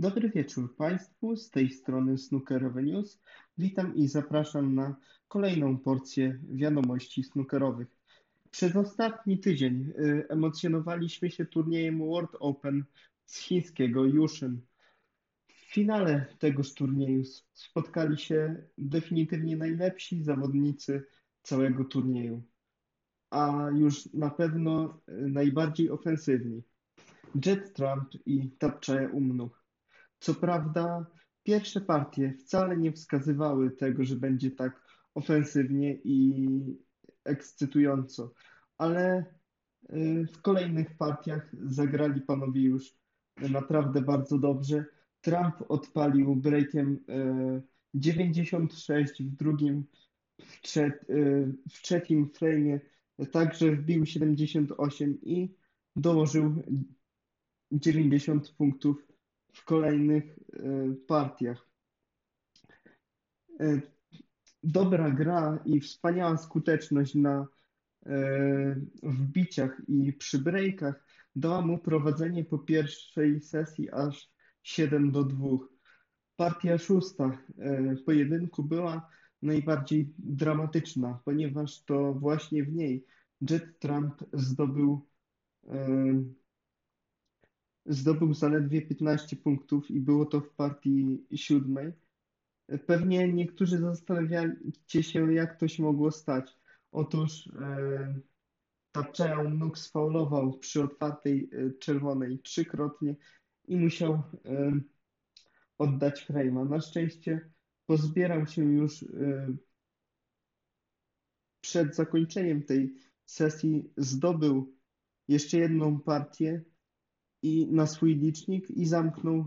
Dobry wieczór Państwu, z tej strony Snookerowe News. Witam i zapraszam na kolejną porcję wiadomości snookerowych. Przez ostatni tydzień y, emocjonowaliśmy się turniejem World Open z chińskiego Yushin. W finale tegoż turnieju spotkali się definitywnie najlepsi zawodnicy całego turnieju, a już na pewno y, najbardziej ofensywni. Jet Trump i Tapchae Umnuch. Co prawda, pierwsze partie wcale nie wskazywały tego, że będzie tak ofensywnie i ekscytująco, ale y, w kolejnych partiach zagrali panowie już naprawdę bardzo dobrze. Trump odpalił breakiem 96 y, w drugim, w, trze y, w trzecim frame'ie także wbił 78 i dołożył 90 punktów w kolejnych e, partiach. E, dobra gra i wspaniała skuteczność na e, wbiciach i przy breakach dała mu prowadzenie po pierwszej sesji aż 7 do 2. Partia szósta pojedynku była najbardziej dramatyczna, ponieważ to właśnie w niej Jet Trump zdobył Zdobył zaledwie 15 punktów i było to w partii siódmej. Pewnie niektórzy zastanawiacie się, jak to się mogło stać. Otóż e, Tapczają nóg sfaulował przy otwartej e, czerwonej trzykrotnie i musiał e, oddać frame'a. Na szczęście pozbierał się już e, przed zakończeniem tej sesji, zdobył jeszcze jedną partię i na swój licznik i zamknął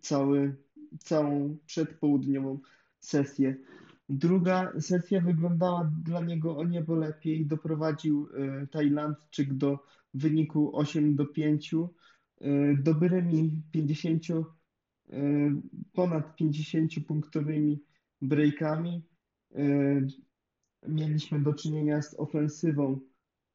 cały, całą przedpołudniową sesję. Druga sesja wyglądała dla niego o niebo lepiej. Doprowadził y, Tajlandczyk do wyniku 8 do 5, y, dobrymi 50, y, ponad 50 punktowymi breakami. Mieliśmy do czynienia z ofensywą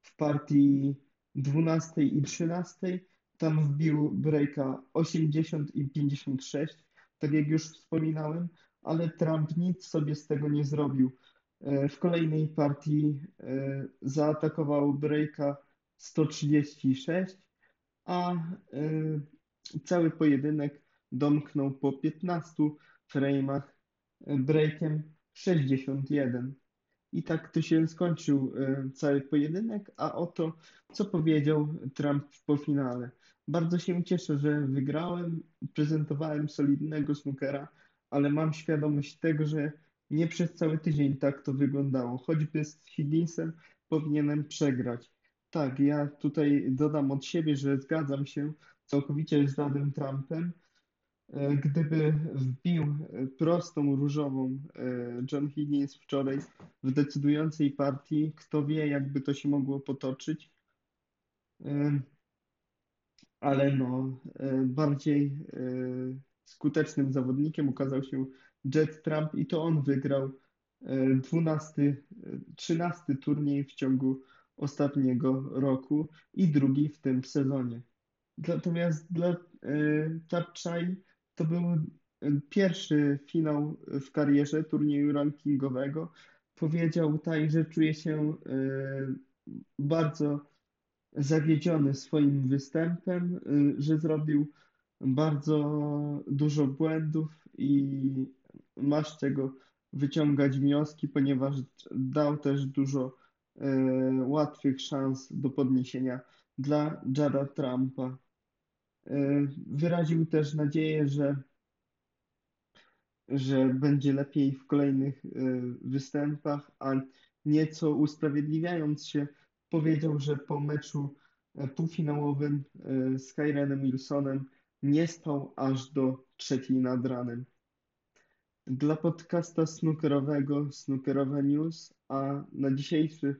w partii 12 i 13. Tam wbił breaka 80 i 56, tak jak już wspominałem, ale Trump nic sobie z tego nie zrobił. E, w kolejnej partii e, zaatakował breaka 136, a e, cały pojedynek domknął po 15 frame'ach breakiem 61. I tak to się skończył e, cały pojedynek, a oto co powiedział Trump po finale. Bardzo się cieszę, że wygrałem, prezentowałem solidnego snookera, ale mam świadomość tego, że nie przez cały tydzień tak to wyglądało. Choćby z Higginsem powinienem przegrać. Tak, ja tutaj dodam od siebie, że zgadzam się całkowicie z Radem Trumpem, gdyby wbił e, prostą różową e, John Higgins wczoraj w decydującej partii, kto wie, jakby to się mogło potoczyć. Ale no, bardziej skutecznym zawodnikiem okazał się Jet Trump i to on wygrał 12, 13 turniej w ciągu ostatniego roku i drugi w tym sezonie. Natomiast dla Tapczaj to był e, pierwszy finał w karierze turnieju rankingowego. Powiedział tutaj, że czuje się e, bardzo zawiedziony swoim występem, e, że zrobił bardzo dużo błędów i ma z czego wyciągać wnioski, ponieważ dał też dużo łatwych szans do podniesienia dla Jada Trumpa. E, wyraził też nadzieję, że, że będzie lepiej w kolejnych e, występach, a nieco usprawiedliwiając się, powiedział, że po meczu e, półfinałowym z Kyrenem Wilsonem nie spał aż do trzeciej nad ranem. Dla podcasta snookerowego Snookerowe News, a na dzisiejszy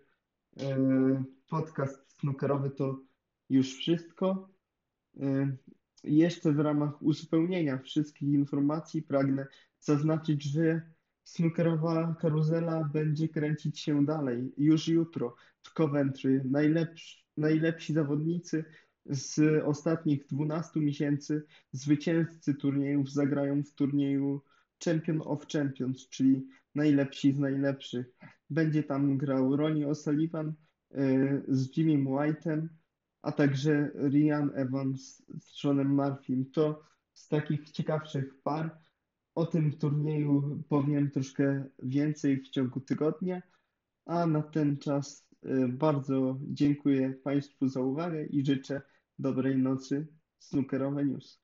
podcast snookerowy to już wszystko. Y, jeszcze w ramach uzupełnienia wszystkich informacji pragnę zaznaczyć, że snookerowa karuzela będzie kręcić się dalej. Już jutro w Coventry najlepsi, najlepsi zawodnicy z ostatnich 12 miesięcy zwycięzcy turniejów zagrają w turnieju Champion of Champions, czyli najlepsi z najlepszych. Będzie tam grał Ronnie O'Sullivan y, z Jimmym White'em, a także Ryan Evans z Seanem Murphym. To z takich ciekawszych par. O tym turnieju powiem troszkę więcej w ciągu tygodnia, a na ten czas y, bardzo dziękuję Państwu za uwagę i życzę dobrej nocy. Snookerowe News.